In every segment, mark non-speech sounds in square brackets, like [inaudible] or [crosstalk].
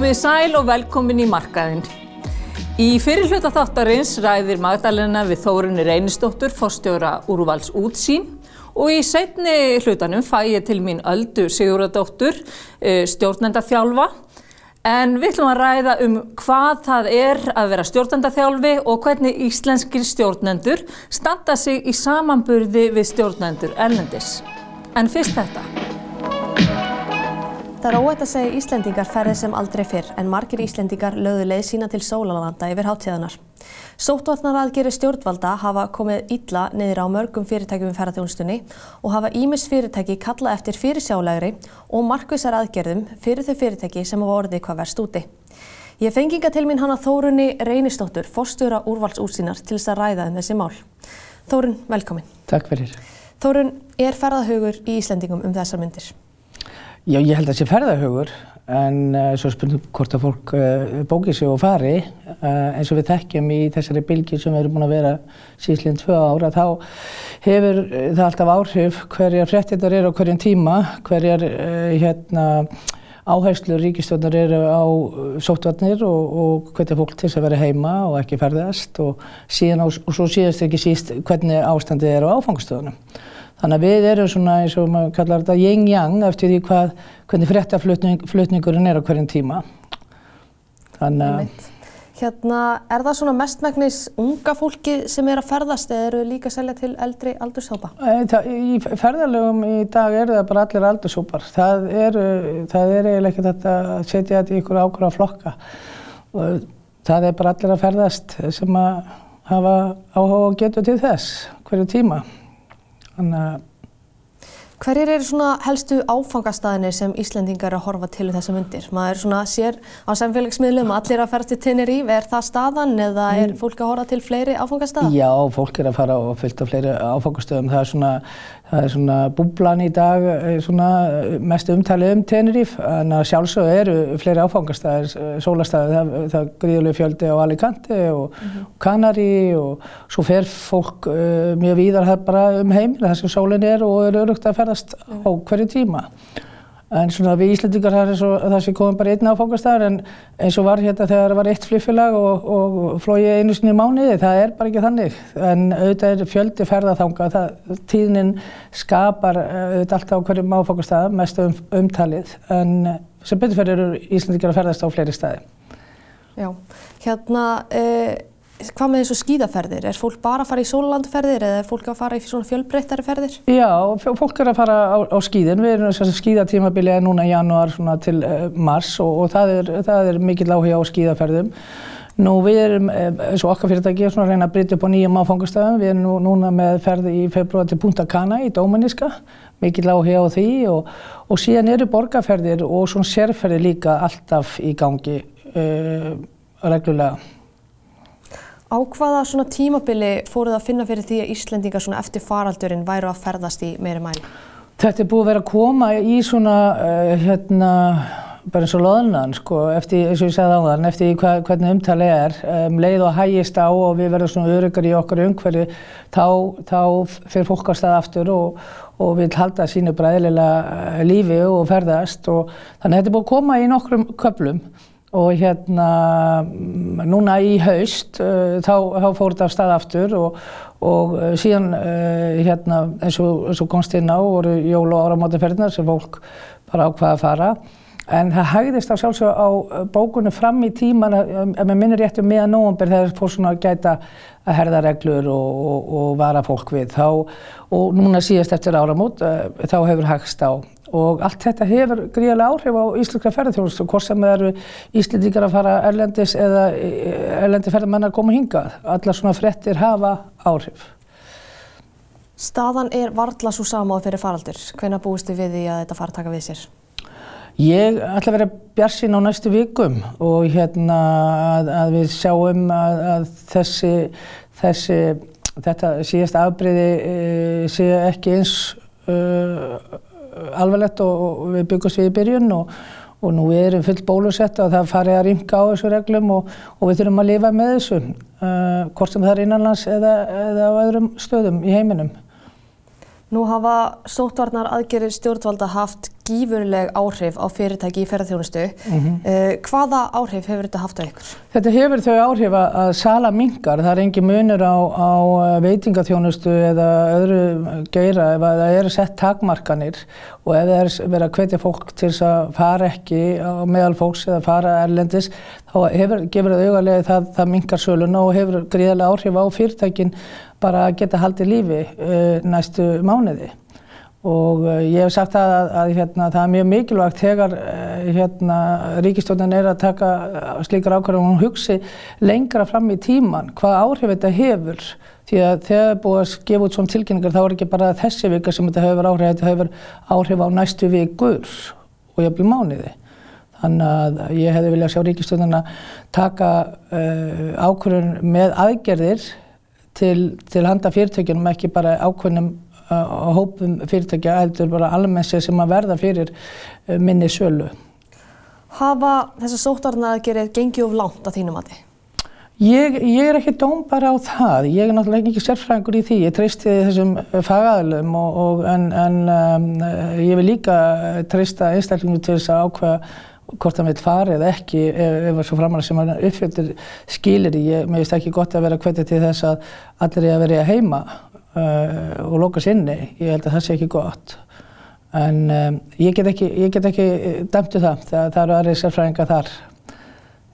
Komið sæl og velkomin í markaðinn. Í fyrirhluta þáttarins ræðir Magdalena við Þórunni Reynistóttur, fórstjóra úrvals útsýn og í setni hlutanum fæ ég til mín Öldu Siguradóttur, eh, stjórnendaþjálfa. En við ætlum að ræða um hvað það er að vera stjórnendaþjálfi og hvernig íslenskir stjórnendur standa sig í samanburði við stjórnendur ellendis. En fyrst þetta. Það er óætt að segja Íslendingar ferði sem aldrei fyrr en margir Íslendingar lögðu leið sína til sólalanda yfir hátíðanar. Sóttvarnaraðgeri stjórnvalda hafa komið illa niður á mörgum fyrirtækjum í ferðarþjónustunni og hafa ímis fyrirtæki kalla eftir fyrirsjálegri og markvisar aðgerðum fyrir þau fyrirtæki sem hafa orðið hvað verst úti. Ég fenginga til mín hana Þórunni Reynistóttur, fórstjóra úrvalsútsýnar til þess að ræða um þessi mál. Þórun, velkomin. Takk fyrir. Þórun, er ferðarhugur í Íslendingum um þessar myndir? Já, ég held að það sé ferðarhugur en uh, svo spurnum hvort að fólk uh, bóki sig og fari uh, eins og við þekkjum í þessari bylgi sem við erum búin að vera síðan tvö ára þá hefur það alltaf áhrif hverjar fréttinnar eru á hverjum tíma hverjar hérna áherslur ríkistjóðnar eru á sóttvarnir og, og hvernig fólk til þess að vera heima og ekki ferðast og, síðan, og, og svo síðast ekki síst hvernig ástandið er á áfangstöðunum. Þannig að við erum svona eins og maður kallar þetta yin-yang eftir því hvað, hvernig fréttaflutningurinn er á hverjum tíma. Þannig að... Hérna, er það svona mestmæknis unga fólki sem er að ferðast eða eru líka að selja til eldri aldurshópa? Í ferðarlegum í dag eru það bara allir aldurshópar. Það er, það er eiginlega ekki þetta að setja þetta í ykkur ákveða flokka. Og það er bara allir að ferðast sem að hafa áhuga og getur til þess hverju tíma. Hverjir eru svona helstu áfangastæðinir sem Íslendingar er að horfa til þessum myndir? Maður svona sér á samfélagsmiðlum að allir að fara til Tenerife, er það staðan eða er mm. fólk að horfa til fleiri áfangastæða? Já, fólk er að fara og fylgta fleiri áfangastöðum. Það er svona, það er svona búblan í dag, eh, svona mest umtalið um Tenerife, en sjálfsög eru fleiri áfangastæðir, eh, sólastæðir, það, það er gríðuleg fjöldi á Alicante og mm -hmm. Canari og svo fer fólk uh, mjög víðar bara um heimil, þar sem sólinn er og eru örugt að ferða ferðast á hverju tíma. En svona við Íslandingar það er svo það sem komum bara einn áfangastæðar en eins og var hérna þegar það var eitt flugfélag og, og flói einu sinni í mánuði, það er bara ekki þannig. En auðvitað er fjöldi ferðaþanga, tíðnin skapar auðvitað alltaf á hverjum áfangastæðar, mest um, umtalið. En sem betur fyrir eru Íslandingar að ferðast á fleiri stæði. Já, hérna... Uh, Hvað með þessu skíðaferðir? Er fólk bara að fara í sólalandferðir eða er fólk að fara í svona fjölbreyttari ferðir? Já, fólk er að fara á, á skíðin. Við erum að skíðatímabilið er núna í janúar til uh, mars og, og það er, er mikill áhuga á skíðaferðum. Nú við erum, eins og okkar fyrirtæki, að reyna að brytja upp á nýjum áfangastöðum. Við erum nú, núna með ferði í februar til Punta Cana í Dóminiska, mikill áhuga á því og, og síðan eru borgarferðir og svona sérferðir líka alltaf í gangi uh, reglulega. Á hvaða svona tímabili fóruð að finna fyrir því að Íslendingar svona eftir faraldurinn væru að ferðast í meiri mæli? Þetta er búið að vera að koma í svona, uh, hérna, bara eins og loðnan, sko, eftir, eins og ég sagði á þann, eftir hva, hvernig umtali er, um, leið og hægist á og við verðum svona öryggar í okkar umhverju, þá, þá fyrir fólk á stað aftur og, og vil halda sínu bræðilega uh, lífi og ferðast og þannig að þetta er búið að koma í nokkrum köplum og hérna núna í haust uh, þá, þá fór þetta af stað aftur og, og uh, síðan uh, hérna eins og, og komst inn á voru jól og áramótaferðinar sem fólk bara ákvaða að fara. En það hægðist á sjálfsög á bókunum fram í tíman ef maður minnir rétt um miðan nógumber þegar fór svona að gæta að herða reglur og, og vara fólk við þá. Og núna síðast eftir áramót þá hefur hægst á og allt þetta hefur gríðarlega áhrif á íslenska ferðarþjónustu, hvort sem það eru íslendingar að fara erlendis eða erlendi ferðarmenn að koma hingað. Allar svona frettir hafa áhrif. Staðan er varðla svo sama á fyrir faraldur. Hvenna búist þið við því að þetta fara taka við sér? Ég ætla að vera björnsinn á næstu vikum og hérna að, að við sjáum að, að þessi, þessi, þetta síðast afbreyði e, sé ekki eins uh, alvarlegt og, og við byggumst við í byrjun og, og nú erum fullt bólusett og það farið að ringa á þessu reglum og, og við þurfum að lifa með þessu uh, hvort sem það er innanlands eða, eða á öðrum stöðum í heiminum. Nú hafa sótvarnar aðgerir stjórnvalda haft gífurleg áhrif á fyrirtæki í ferðarþjónustu. Mm -hmm. uh, hvaða áhrif hefur þetta haft á ykkur? Þetta hefur þau áhrif að sala mingar. Það er engi munur á, á veitingaþjónustu eða öðru geira ef það eru sett takmarkanir og ef það er verið að hvetja fólk til þess að fara ekki meðal fólks eða fara erlendis þá hefur, gefur það auðarlega það, það mingar söluna og hefur gríðarlega áhrif á fyrirtækin bara að geta haldið lífi uh, næstu mánuði. Og uh, ég hef sagt að, að, að hérna, það er mjög mikilvægt þegar uh, hérna, ríkistjónin er að taka slíkar ákvarðum og hugsi lengra fram í tíman hvað áhrif þetta hefur. Því að þegar það búið að gefa út svona tilkynningar þá er ekki bara þessi vika sem þetta hefur áhrif þetta hefur áhrif á næstu vikur og blir mánuði. Þannig að ég hefði viljað sjá ríkistjónin að taka uh, ákvarðun með aðgerðir til, til handa fyrirtökjunum, ekki bara ákveðnum uh, hópum fyrirtökja, heldur bara almennsið sem að verða fyrir uh, minni sölu. Hafa þessar sóttarnaðgerið gengið of langt að þínum að þið? Ég, ég er ekki dóm bara á það, ég er náttúrulega ekki sérfræðingur í því, ég treysti þessum og, og en, en um, ég vil líka treysta einstaklingu til þess að ákveða hvort það veit farið eða ekki ef það er svo framann sem hann uppfjöldur skilir í. Ég meðist ekki gott að vera hvetja til þess að allir er að vera heima uh, og lóka sinni. Ég held að það sé ekki gott. En um, ég get ekki, ekki dæmtu það, það, það eru aðrið sérfræðinga þar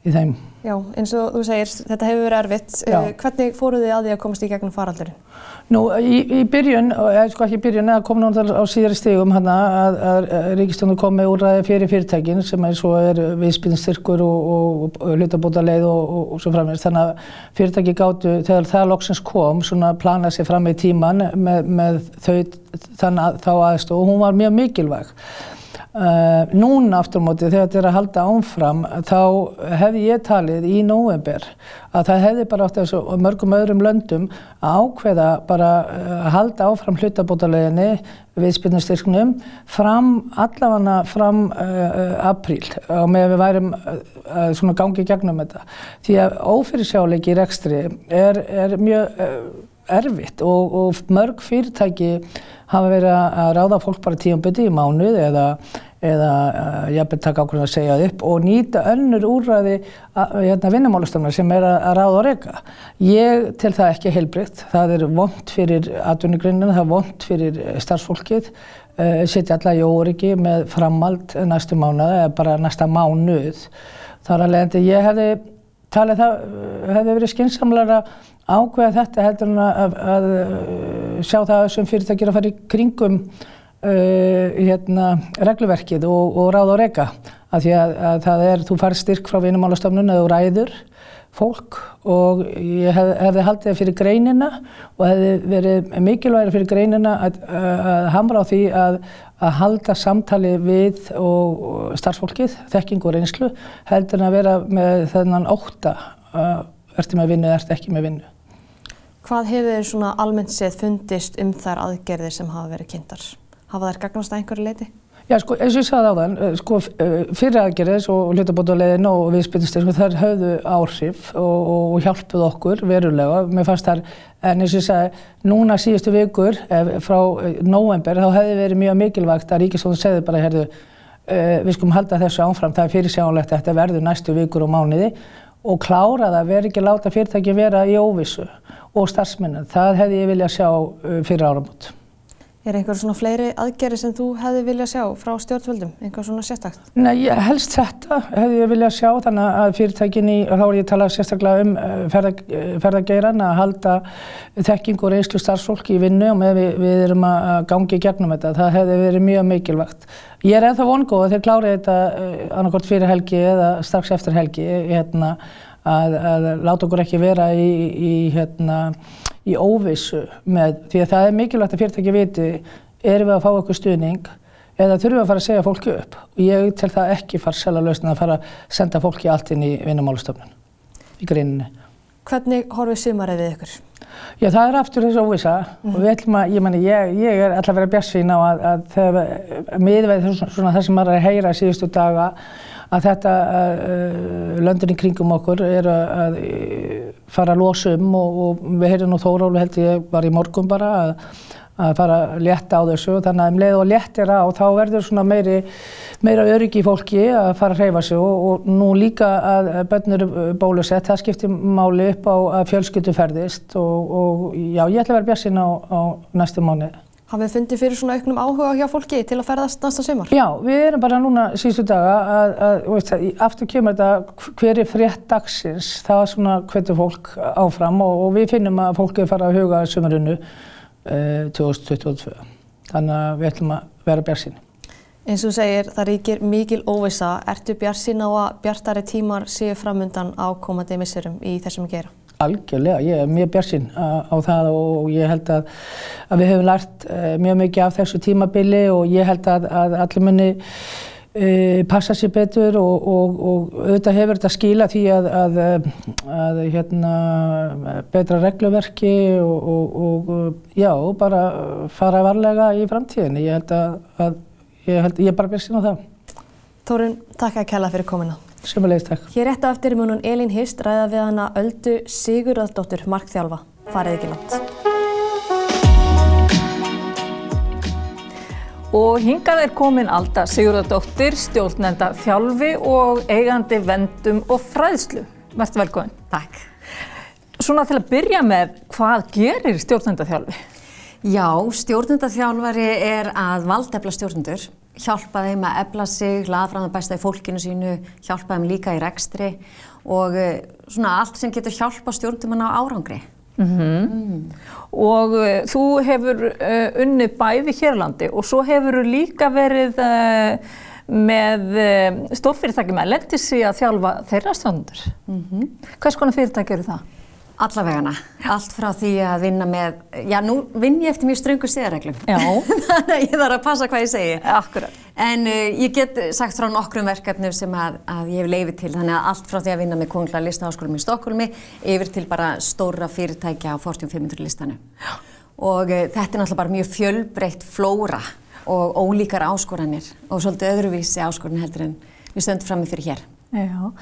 í þeim. Já, eins og þú segir, þetta hefur verið erfitt. Já. Uh, hvernig fóruð þið að því að komast í gegnum faraldurinn? Nú, í, í byrjun, eða sko ekki í byrjun, eða kom náttúrulega á síðari stegum hann að, að, að Ríkistónu kom með úrræði fyrir fyrirtækin sem er svo er viðspilnstyrkur og, og, og hlutabóta leið og, og svo framins. Þannig að fyrirtæki gáttu, þegar það loksins kom, svona planað sér fram í tíman með, með þau, þann, þá aðstof og hún var mjög mikilvæg. Uh, núna aftur móti þegar þetta er að halda ánfram þá hefði ég talið í november að það hefði bara átt þessu mörgum öðrum löndum að ákveða bara uh, að halda áfram hlutabótaleginni viðspilnustyrknum fram allavega fram uh, apríl og með að við værum svona gangið gegnum þetta. Því að ófyrirsjáleiki í rekstri er, er mjög erfitt og, og mörg fyrirtæki hafa verið að ráða fólk bara tíum bytti í mánuð eða eða uh, jafnveg taka ákveðin að segja upp og nýta önnur úrræði hérna, vinnumálastofnar sem er að, að ráða og reyka. Ég tel það ekki heilbrikt. Það er vond fyrir atvinnugrinnina, það er vond fyrir eh, starfsfólkið, uh, setja alla í óryggi með framald næstu mánuð eða bara næsta mánuð. Þar að leiðandi ég hefði talið það, hefði verið skynnsamlega ákveða þetta heldur en að, að, að sjá það sem fyrirtækir að fara í kringum Uh, hérna, regluverkið og, og ráð og reyka því að, að það er, þú fær styrk frá vinumálastofnun eða þú ræður fólk og ég hef, hefði haldið það fyrir greinina og hefði verið mikilvægir fyrir greinina að, að hamra á því að, að halda samtali við og, starfsfólkið, þekking og reynslu heldur en að vera með þennan óta ertu með vinnu eða ertu ekki með vinnu. Hvað hefur svona almennt séð fundist um þær aðgerðir sem hafa verið kynntar? hafa þær gagnast að einhverju leiti? Já, sko, eins og ég sagði á þann, eh, sko, eh, fyrir aðgerðis og hlutabótulegin og viðspilnistir, sko, þær höfðu áhrif og, og hjálpuð okkur verulega. Mér fannst þær, en eins og ég sagði, núna síðustu vikur, ef, frá eh, november, þá hefði verið mjög mikilvægt að Ríkisvóðin segði bara, herðu, við skulum halda þessu ánfram, það er fyrirsjánlegt að þetta verður næstu vikur og mánuði og klára það, verður ekki láta fyrirtæki vera í óvissu og starfsmennin. Það hefði ég viljað sjá fyrir áramót. Er einhver svona fleiri aðgerri sem þú hefði viljað sjá frá stjórnvöldum, einhver svona sérstakt? Nei, helst þetta hefði ég viljað sjá þannig að fyrirtækinni, þá er ég að tala sérstaklega um eh, ferða, eh, ferðageiran að halda þekking og reynslu starfsfólki í vinnu og með við, við erum að gangi gegnum þetta. Það hefði verið mjög mikilvægt. Ég er ennþá vongóð að þeir klári þetta eh, annarkort fyrir helgi eða strax eftir helgi hérna, að, að láta okkur ekki vera í, í hérna í óvissu með, því að það er mikilvægt að fyrirtæki viti, erum við að fá okkur stuðning eða þurfum við að fara að segja fólki upp. Og ég tel það ekki fara sjálf að að fara að senda fólki allt inn í vinnumálustofnun í greininni. Hvernig horfið sumarið við ykkur? Já, það er aftur þessu óvisa mm. og við ætlum að, ég meni, ég, ég er alltaf verið að björnsvína á að, að miðveið svona það sem maður er að heyra síðustu daga að þetta uh, löndin í kringum okkur er að uh, fara að losa um og, og við heyrðum nú Þórálu held ég var í morgun bara að, að fara að létta á þessu. Þannig að um leið og léttir á þá verður svona meiri, meira öryggi í fólki að fara að hreyfa sig. Og, og nú líka að börnur bólusett, það skiptir máli upp á að fjölskyldu ferðist. Og, og já, ég ætla að vera bjassin á, á næstu mánu. Hafið fundið fyrir svona auknum áhuga hjá fólki til að ferðast næsta sömur? Já, við erum bara núna síðustu daga að, að veist, aftur kemur þetta hver er frétt dagsins, það er svona hvernig fólk áfram og, og við finnum að fólki fara að huga sömurinu uh, 2022. Þannig að við ætlum að vera björnsinn. Eins og segir, það ríkir mikil óvisa. Ertu björnsinn á að bjartari tímar séu framundan á komandi missurum í þessum gera? Algjörlega, ég er mjög björnsinn á, á það og ég held að, að við hefum lært uh, mjög mikið af þessu tímabili og ég held að, að allir munni uh, passa sér betur og, og, og auðvitað hefur þetta skila því að, að hérna, betra regluverki og, og já, bara fara varlega í framtíðinni. Ég held að ég er bara björnsinn á það. Tórun, takk að kella fyrir komina. Sjöfumlegist, takk. Hér rétt á eftir er munun Elín Hist ræða við hana Öldu Sigurðardóttur Markþjálfa. Farið ekki langt. Og hingað er komin Alda Sigurðardóttir, stjórnenda þjálfi og eigandi vendum og fræðslu. Verðt velkominn. Takk. Svona til að byrja með, hvað gerir stjórnenda þjálfi? Já, stjórnendaþjálfari er að valdefla stjórnendur hjálpa þeim að ebla sig, laða fram það besta í fólkinu sínu, hjálpa þeim líka í rekstri og uh, svona allt sem getur hjálpa stjórnum á árangri. Mm -hmm. mm. Og uh, þú hefur uh, unnið bæði hérlandi og svo hefur þú líka verið með stórfyrirtæki með lendis í að þjálfa þeirra stjórnendur. Mm -hmm. Hvers konar fyrirtæki eru það? Allavegana, allt frá því að vinna með, já nú vinn ég eftir mjög ströngu siðareglum, [laughs] þannig að ég þarf að passa hvað ég segi. Akkurat. En uh, ég get sagt frá nokkrum verkefnum sem að, að ég hef leifið til, þannig að allt frá því að vinna með Kongla listaháskólum í Stokkólmi yfir til bara stóra fyrirtækja á Fortune 500 listanu. Og uh, þetta er náttúrulega bara mjög fjölbreytt flóra og ólíkar áskoranir og svolítið öðruvísi áskoran heldur en við stöndum fram með fyrir hér. Já,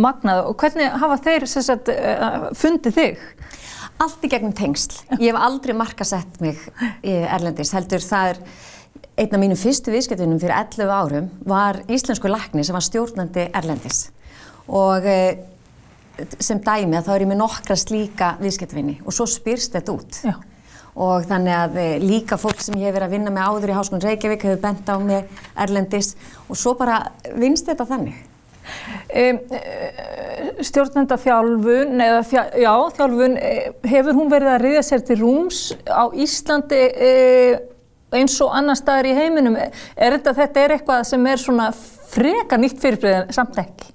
magnað. Og hvernig hafa þeir sagt, uh, fundið þig? Allt í gegnum tengsl. Ég hef aldrei markasett mig í Erlendis. Heldur það er einn af mínum fyrstu viðskiptunum fyrir 11 árum var íslensku lakni sem var stjórnandi Erlendis. Og uh, sem dæmi að þá er ég með nokkra slíka viðskiptvinni og svo spyrst þetta út. Já. Og þannig að líka fólk sem ég hef verið að vinna með áður í Háskólan Reykjavík hefur bent á mig Erlendis og svo bara vinst þetta þannig. Um, stjórnenda þjálfun eða þjá, já, þjálfun hefur hún verið að riðja sér til rúms á Íslandi eins og annar staðar í heiminum? Er þetta, þetta er eitthvað sem er svona freka nýtt fyrirbreyðin samt ekki?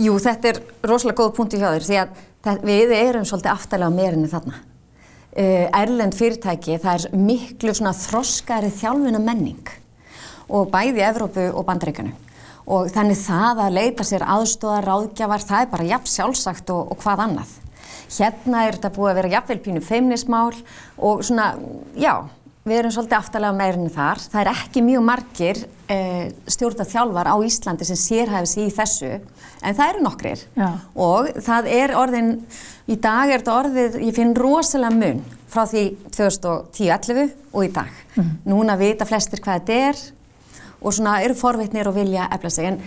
Jú, þetta er rosalega góð punkt í hjá þér því að það, við erum svolítið aftalega á meirinni þarna. Erlend fyrirtæki, það er miklu svona þroskari þjálfuna menning og bæði Evrópu og Bandaríkanu og þannig það að leita sér aðstóðar, ráðgjafar, það er bara jafn sjálfsagt og, og hvað annað. Hérna er þetta búið að vera jafnvel pínu feimnismál og svona, já, við erum svolítið aftalega meirinni þar. Það er ekki mjög margir eh, stjórnað þjálfar á Íslandi sem sérhæfis í þessu, en það eru nokkrir. Já. Og það er orðin, í dag er þetta orðið, ég finn rosalega mun frá því 2010-11 og í dag. Mm. Núna vita flestir hvað þetta er, og svona eru forvitnir og vilja efla sig. En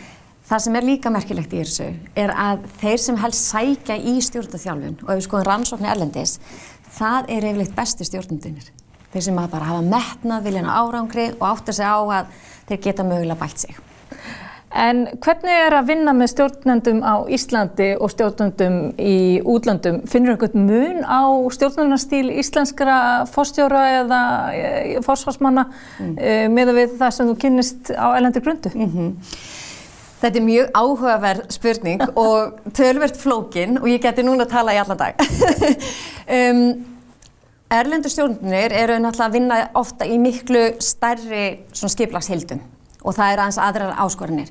það sem er líka merkilegt í þessu er að þeir sem helst sækja í stjórnaþjálfun og ef við skoðum rannsóknir erlendis, það er yfirleitt bestu stjórnundunir. Þeir sem bara hafa metnað, vilja ná árangri og áttar sig á að þeir geta mögulega bætt sig. En hvernig er að vinna með stjórnendum á Íslandi og stjórnendum í útlandum? Finnur þú eitthvað mun á stjórnendastíl íslenskra fórstjóra eða eh, fórsvarsmanna mm. uh, með við það sem þú kynnist á ellendur grundu? Mm -hmm. Þetta er mjög áhugaverð spurning [laughs] og tölvert flókin og ég geti núna að tala í allan dag. [laughs] um, erlendur stjórnendur eru náttúrulega að vinna ofta í miklu stærri skiplagshildum og það er aðeins aðrar áskorinir.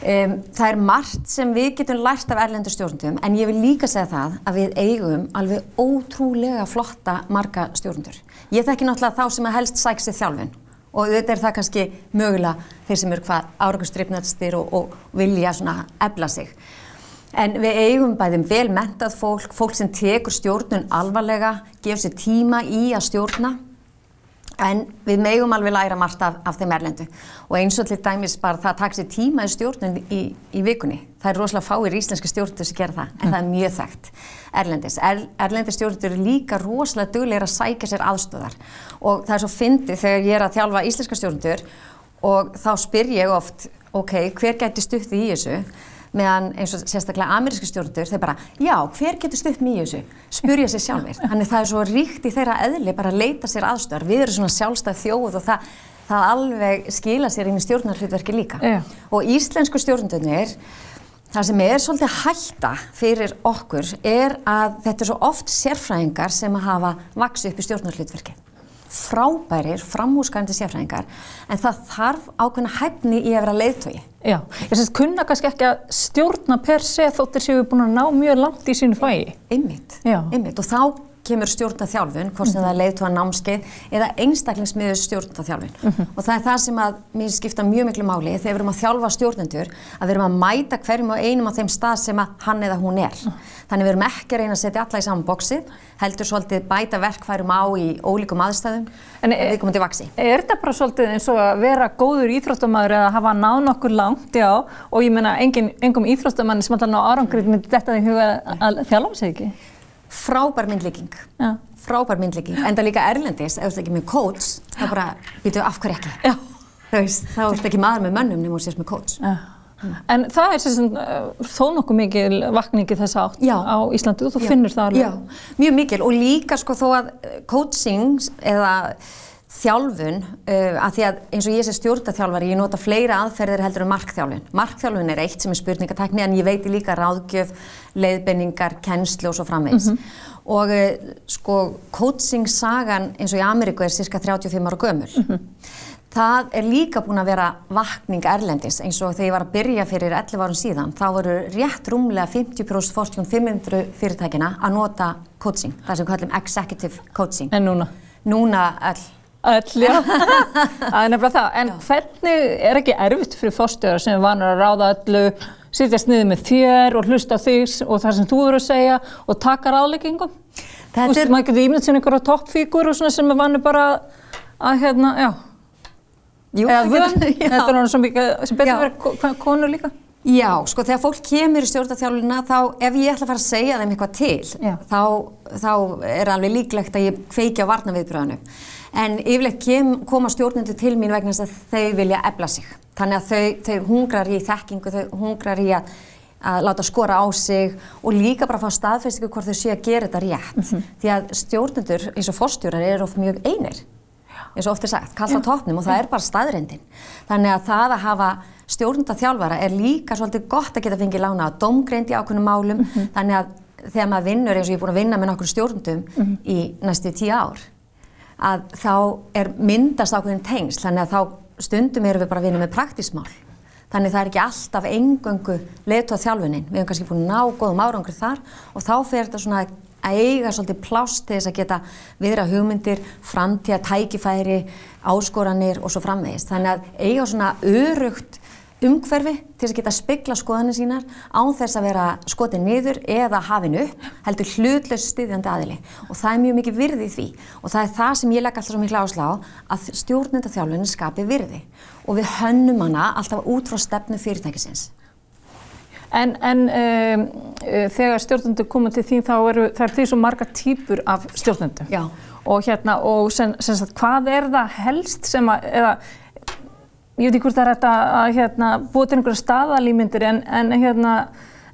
Um, það er margt sem við getum lært af erlendur stjórnundum en ég vil líka segja það að við eigum alveg ótrúlega flotta marga stjórnundur. Ég þekki náttúrulega þá sem að helst sæk sér þjálfun og þetta er það kannski mögulega þeir sem eru hvað áraugurstripnætstir og, og vilja svona ebla sig. En við eigum bæðum vel mentað fólk, fólk sem tekur stjórnun alvarlega, gefur sér tíma í að stjórna En við megum alveg læra margt af, af þeim erlendu og eins og til dæmis bara það takk sér tíma í stjórnun í, í vikunni. Það er rosalega fáir íslenski stjórnundur sem gera það, en það er mjög þekkt erlendis. Er, erlendi stjórnundur er líka rosalega dugleira að sækja sér aðstöðar og það er svo fyndið þegar ég er að þjálfa íslenska stjórnundur og þá spyr ég oft, ok, hver gæti stuttið í þessu? Meðan eins og sérstaklega ameríski stjórnendur þeir bara, já, hver getur stutt mjög þessu? Spurja sér sjálfur. [laughs] Þannig það er svo ríkt í þeirra eðli bara að leita sér aðstöðar. Við erum svona sjálfstæð þjóð og það, það alveg skila sér inn í stjórnarhlutverki líka. Yeah. Og íslensku stjórnendunir, það sem er svolítið hætta fyrir okkur er að þetta er svo oft sérfræðingar sem hafa vaksið upp í stjórnarhlutverki frábærir, framhúsgændi sérfræðingar en það þarf ákveðna hæfni í að vera leiðtögi. Já, ég syns kunna kannski ekki að stjórna per se þóttir séu búin að ná mjög langt í sínu fæi. Ymmit, ymmit og þá kemur stjórnaþjálfun, hvort sem það er leiðtóa námskeið eða einstaklingsmiður stjórnaþjálfun. Mm -hmm. Og það er það sem að mér skipta mjög miklu máli þegar við erum að þjálfa stjórnendur, að við erum að mæta hverjum og einum á þeim stað sem að hann eða hún er. Mm. Þannig við erum ekki að reyna að setja alla í saman bóksið, heldur svolítið bæta verkfærum á í ólíkum aðstæðum en við komum til vaksi. Er þetta bara svolítið eins og að vera góður íþróttamæður eða hafa náð nokkur langt, já, og ég menna engum íþróttamanni sem alltaf ná árangrið myndi þetta í huga að þjálfa sig ekki? Frábær myndlíking, Já. frábær myndlíking, en það líka erlendis, ef þú ert ekki með coach, þá bara býtu af hverju ekki. Já. Veist, þá ert ekki maður með mönnum nema þú sést með. Já. Mm. En það er sem, uh, þó nokkuð mikil vakningi þess Já. á Íslandi og þú finnur það alveg. Já, mjög mikil og líka sko þó að coaching eða þjálfun, uh, að því að eins og ég sé stjórnaþjálfari, ég nota fleira aðferðir heldur um markþjálfun. Markþjálfun er eitt sem er spurningatekni en ég veiti líka ráðgjöf, leiðbenningar, kennslu og svo framvegs. Mm -hmm. Og uh, sko, coaching-sagan eins og í Ameríku er cirka 35 ára gömul. Mm -hmm. Það er líka búin að vera vakning erlendis eins og þegar ég var að byrja fyrir 11 árum síðan, þá voru rétt rúmlega 50% fórstjón 500 fyrirtækina að nota coaching, það sem við kallum executive coaching. En núna? Núna all Öll, já. [laughs] það er nefnilega það. En já. hvernig er ekki erfitt fyrir fórstjóðar sem er vanur að ráða öllu, sitjast niður með þér og hlusta því og það sem þú eru að segja og taka ráðleggingum? Þú veist, er... maður getur ímyndið sem einhverja toppfíkur og svona sem er vanur bara að, hérna, já. Jú, Eða vön, [laughs] þetta er náttúrulega sem betur verið konur líka. Já, sko þegar fólk kemur í stjórnarþjálfuna þá ef ég ætla að fara að segja þeim eitthvað til þá, þá er alveg líklegt að ég kveiki á varnaviðbröðinu en yfirleitt kem, koma stjórnendur til mín vegna þess að þau vilja ebla sig. Þannig að þau, þau hungrar í þekkingu, þau hungrar í að, að láta skora á sig og líka bara fá staðfestingu hvort þau sé að gera þetta rétt. Mm -hmm. Því að stjórnendur eins og fórstjórar eru oft mjög einir, eins og oft er sagt, kallt á toppnum og það er bara staðrendin. Þannig að það að hafa stjórnendaþjálfara er líka svolítið gott að geta fengið lána á domgreind í ákveðnum málum, mm -hmm. þannig að þegar maður vinnur eins og ég er búin að vinna með nokkur stjórnendum mm -hmm. í næstu tíu ár að þá er myndast ákveðin tengsl, þannig að þá stundum erum við bara að vinna með praktísmál. Þannig það er ekki alltaf engöngu leituð þjálfunin. Við hefum kannski búin að ná góðum árangur þar og þá fer þetta svona að eiga svolítið plást til þess að geta viðra hugmyndir, framtíða, tækifæri, áskoranir og svo framvegist. Þannig að eiga svona örugt umhverfi til þess að geta spegla skoðanir sínar án þess að vera skotið niður eða hafin upp, heldur hlutlaust styðjandi aðili og það er mjög mikið virði í því og það er það sem ég legg alltaf svo miklu áslá að stjórnendaþjálfunin skapi virði og við hönnum hana alltaf út frá stefnu fyrirtækisins. En, en um, þegar stjórnendur koma til þín þá eru það er því svo marga týpur af stjórnendum Já. og hérna og sem, sem sagt hvað er það helst sem að, eða ég veit ekki hvort það er þetta að hérna, búa til einhverja staðalýmyndir en, en, hérna,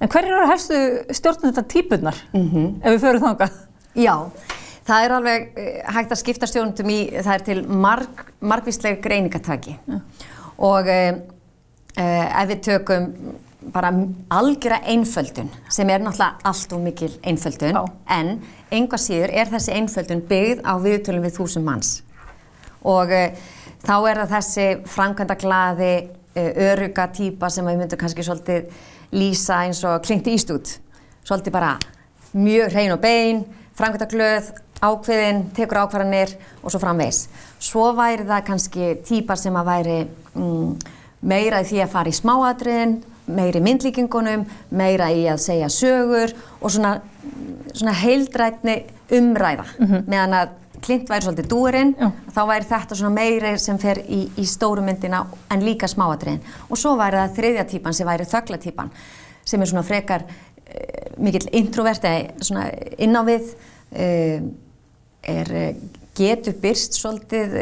en hverjir eru helstu stjórnum þetta típunar mm -hmm. ef við förum þánga? Já, það er alveg eh, hægt að skipta stjórnum í, það er til marg, margvíslega greiningataki ja. og eh, eh, ef við tökum bara algjöra einföldun sem er náttúrulega allt og mikil einföldun Já. en einhvað síður er þessi einföldun byggð á viðtölum við þúsum manns og eh, þá er það þessi framkvæmda glaði eh, öruga týpa sem við myndum kannski svolítið lýsa eins og klingt ístút svolítið bara mjög hrein og bein framkvæmda glöð, ákveðin tekur ákvarðanir og svo framvegs svo væri það kannski týpar sem að væri mm, meira í því að fara í smáadriðin meiri myndlíkingunum, meira í að segja sögur og svona, svona heildrætni umræða mm -hmm. meðan að klint væri svolítið dúurinn, þá væri þetta svona meiri sem fer í, í stóru myndina en líka smáadriðin. Og svo væri það þriðja típan sem væri þögglatýpan sem er svona frekar uh, mikill introvert eða svona inn á við, uh, er, getur byrst svolítið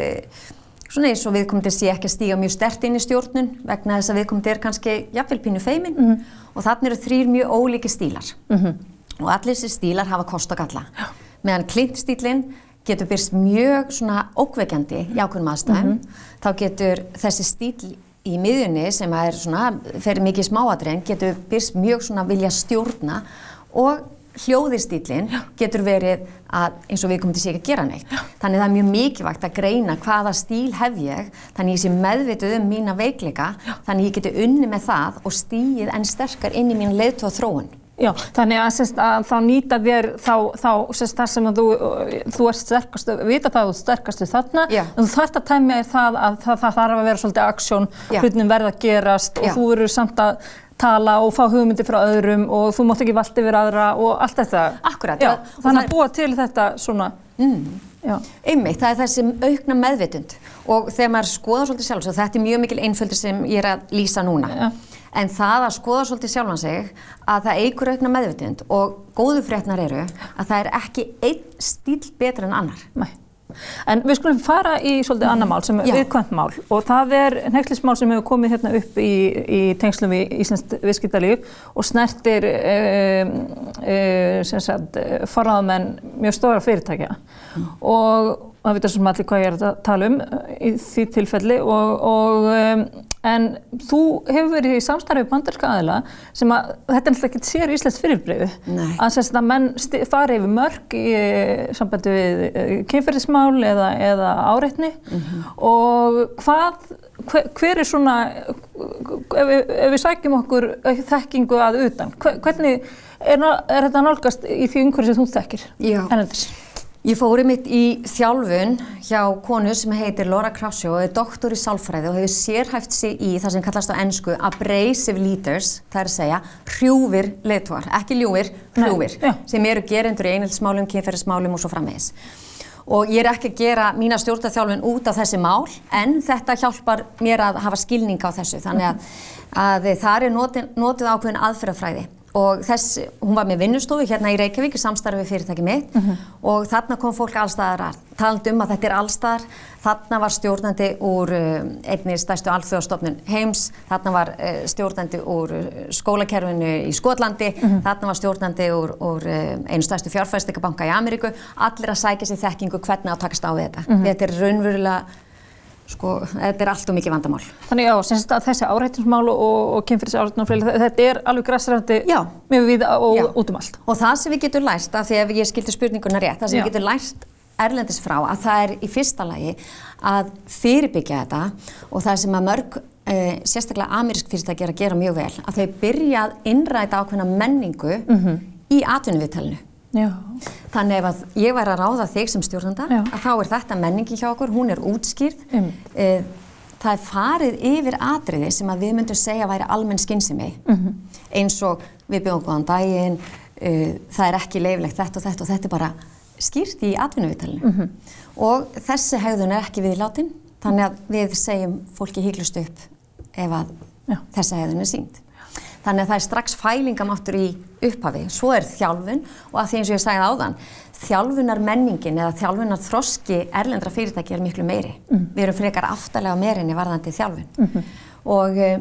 svona eins og viðkomandi sé ekki að stíga mjög stert inn í stjórnun vegna þess að viðkomandi er kannski jafnvel pínu feimin mm -hmm. og þannig eru þrýr mjög ólíki stílar mm -hmm. og allir þessi stílar hafa kost og galla. Já. Meðan klintstílinn getur byrst mjög svona ókveikjandi í ákveðnum aðstæðum, mm -hmm. þá getur þessi stíl í miðjunni sem er svona, fer mikið smáadrein, getur byrst mjög svona vilja stjórna og hljóðistýlinn getur verið að eins og við komum til sig að gera neitt. Já. Þannig það er mjög mikilvægt að greina hvaða stíl hef ég, þannig ég sé meðvituð um mína veikleika, Já. þannig ég geti unni með það og stíið enn sterkar inn í mín leiðtóð þróun. Já, þannig að, sérst, að þá nýta þér þá, þá sérst, þar sem þú, þú ert sterkastu, vita það að þú ert sterkastu þarna, Já. en þú þarfst að tæmja þér það að það, það þarf að vera svolítið aksjón, hlutin verða að gerast Já. og þú eru samt að tala og fá hugmyndi frá öðrum og þú mátt ekki valda yfir aðra og allt þetta. Akkurat. Já, þannig að búa til þetta svona. Mm. Einmitt, það er þessi aukna meðvitund og þegar maður skoða svolítið sjálf, þetta er mjög mikil einföldur sem ég er að lýsa núna, Já. En það að skoða svolítið sjálfan sig að það eigur aukna meðvitund og góðu frétnar eru að það er ekki einn stíl betur en annar. Nei. En við skulum fara í svolítið annar mál sem er viðkvæmt mál og það er nefnilegsmál sem hefur komið hérna upp í, í tengslum við Íslands viðskiptalíf og snertir e, e, forraðamenn mjög stóra fyrirtækja mm. og það veitur sem allir hvað ég er að tala um í því tilfelli og, og En þú hefur verið í samstarfið bandarska aðila sem að þetta er náttúrulega ekki sér íslenskt fyrirbreyðu. Að þess að menn fari yfir mörg í sambandi við eh, kynferðismál eða, eða áreitni mm -hmm. og hvað, hver, hver er svona, ef við, ef við sækjum okkur þekkingu að utan, hvernig er, er þetta nálgast í því umhverju sem þú þekkir? Já. Ég fóri mitt í þjálfun hjá konu sem heitir Laura Krasjó og er doktor í sálfræði og hefur sérhæft sig í það sem kallast á ennsku abrasive leaders, það er að segja hrjúfir leitvar, ekki ljúfir, hrjúfir, Nei, sem eru gerendur í einhildsmálum, kynferðismálum og svo framvegis. Og ég er ekki að gera mína stjórnarþjálfun út af þessi mál, en þetta hjálpar mér að hafa skilning á þessu, þannig að, að það er notið, notið ákveðin aðferðafræði og þess, hún var með vinnustofu hérna í Reykjavík í samstarfi fyrirtæki mitt mm -hmm. og þarna kom fólk allstaðar að talað um að þetta er allstaðar, þarna var stjórnandi úr uh, einni stærstu alþjóðstofnun heims, þarna var uh, stjórnandi úr uh, skólakerfinu í Skotlandi, mm -hmm. þarna var stjórnandi úr, úr einu stærstu fjárfæstingabanka í Ameríku, allir að sækja sér þekkingu hvernig að takast á þetta. Mm -hmm. Þetta er raunverulega Sko, þetta er allt og mikið vandamál. Þannig já, semst að þessi áreitinsmál og, og kynfyrirsáreitnum, þetta er alveg græsræfandi með við og já. út um allt. Og það sem við getum lært, af því að ég skildi spurninguna rétt, það sem já. við getum lært erlendis frá, að það er í fyrsta lagi að fyrirbyggja þetta og það sem að mörg, e, sérstaklega amerísk fyrirtæki er að gera mjög vel, að þau byrja að innræta ákveðna menningu mm -hmm. í atvinnuviðtælinu. Já. Þannig ef að ég væri að ráða þig sem stjórnanda Já. að þá er þetta menningi hjá okkur, hún er útskýrð. Mm. E, það er farið yfir atriði sem að við myndum segja væri almenn skynsimi. Mm -hmm. Eins og við byggjum góðan daginn, e, það er ekki leiflegt þetta og þetta og þetta er bara skýrt í atvinnuvitalinu. Mm -hmm. Og þessi hegðun er ekki viðláttinn, þannig að við segjum fólki híklust upp ef að Já. þessi hegðun er sínt. Þannig að það er strax fælingamáttur í upphafi. Svo er þjálfun og að því eins og ég sagði áðan, þjálfunar menningin eða þjálfunar þroski erlendra fyrirtæki er miklu meiri. Mm. Við erum frekar aftalega meirinni varðandi þjálfun. Mm -hmm. Og e,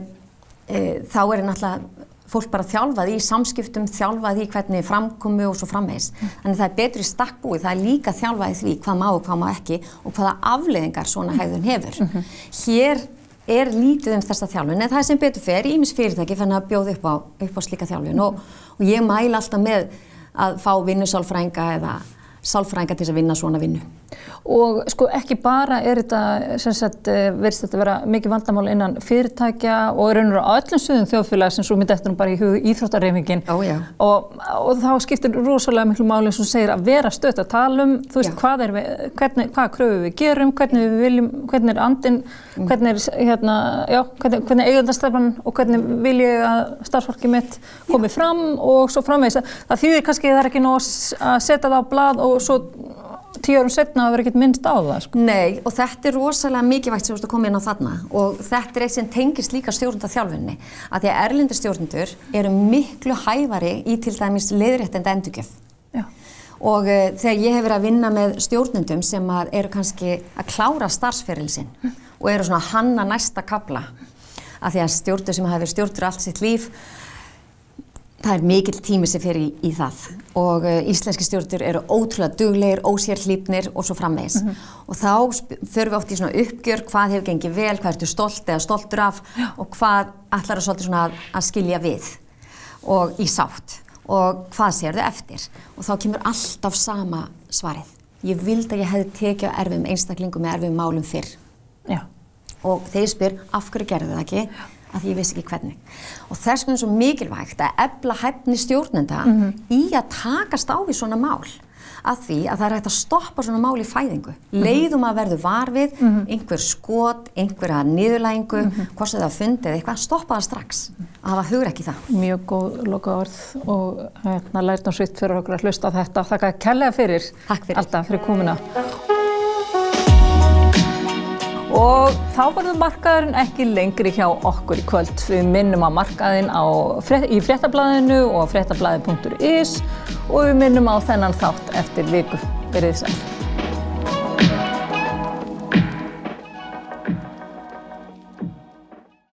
e, þá er náttúrulega fólk bara þjálfað í samskiptum, þjálfað í hvernig framkomu og svo framvegs. Mm. Þannig það er betri stakkbúið, það er líka þjálfað í því hvað má og hvað má ekki og hvaða afleðingar svona hegðun hefur. -hmm. Hér er lítið um þessa þjálfun en það er sem betur fer ímis fyrirtæki fann að bjóða upp á, upp á slíka þjálfun og, og ég mæla alltaf með að fá vinnusálfrænga eða sálfrænga til að vinna svona vinnu. Og sko ekki bara er þetta, sem sagt, eh, verðist þetta vera mikið vandamál innan fyrirtækja og raun og á öllum suðum þjóðfélag sem svo myndi eftir bara í hug íþróttarreifingin og, og þá skiptir rosalega miklu máli sem segir að vera stöðt að tala um, þú veist, hvað er við, hvernig, hvað kröfu við gerum, hvernig við viljum, hvernig er andin, mm. hvernig er, hérna, já, hvernig, hvernig eigundastefnan og hvernig vil ég að starfsfólki mitt komi já. fram og svo framvegis. Það þýðir kannski að það er ekki nóg að setja það á blad og svo tíu árum setna að vera ekkert minnst á það. Sko. Nei, og þetta er rosalega mikilvægt sem þú ert að koma inn á þarna og þetta er eitt sem tengist líka stjórnunda þjálfunni að því að erlendir stjórnundur eru miklu hæfari í til dæmis leðréttenda endugjöf. Og uh, þegar ég hef verið að vinna með stjórnundum sem að eru kannski að klára starfsferilsinn og eru svona hanna næsta kabla að því að stjórnur sem verið stjórnur allt sitt líf það er mikill tími sem fer í, í það og uh, íslenski stjórnur eru ótrúlega duglegir, ósérhlýpnir og svo framvegis mm -hmm. og þá förum við oft í svona uppgjör hvað hefur gengið vel, hvað ertu stolt eða stoltur af Já. og hvað ætlar að, svona, að skilja við og í sátt og hvað sér þau eftir og þá kemur alltaf sama svarið. Ég vild að ég hefði tekið á erfum einstaklingum með erfum málum fyrr Já. og þeir spyr af hverju gerðu það ekki? Já að ég vissi ekki hvernig. Og þess vegna er svo mikilvægt að ebla hæfni stjórnenda mm -hmm. í að takast á við svona mál að því að það er hægt að stoppa svona mál í fæðingu. Mm -hmm. Leiðum að verðu varfið, mm -hmm. einhver skot, einhverja niðurlægingu, mhm. hvort sem það fundið eitthvað, stoppa það strax. Að hafa hugur ekki það. Mjög góð loka orð og hérna lært og svitt fyrir okkur að hlusta þetta. Þakka kærlega fyrir, fyrir. alltaf fyrir komuna. Og þá verður markaðurinn ekki lengri hjá okkur í kvöld. Við minnum á markaðinn á, í fréttablaðinu og fréttablaði.is og við minnum á þennan þátt eftir viku. Verðið sæl.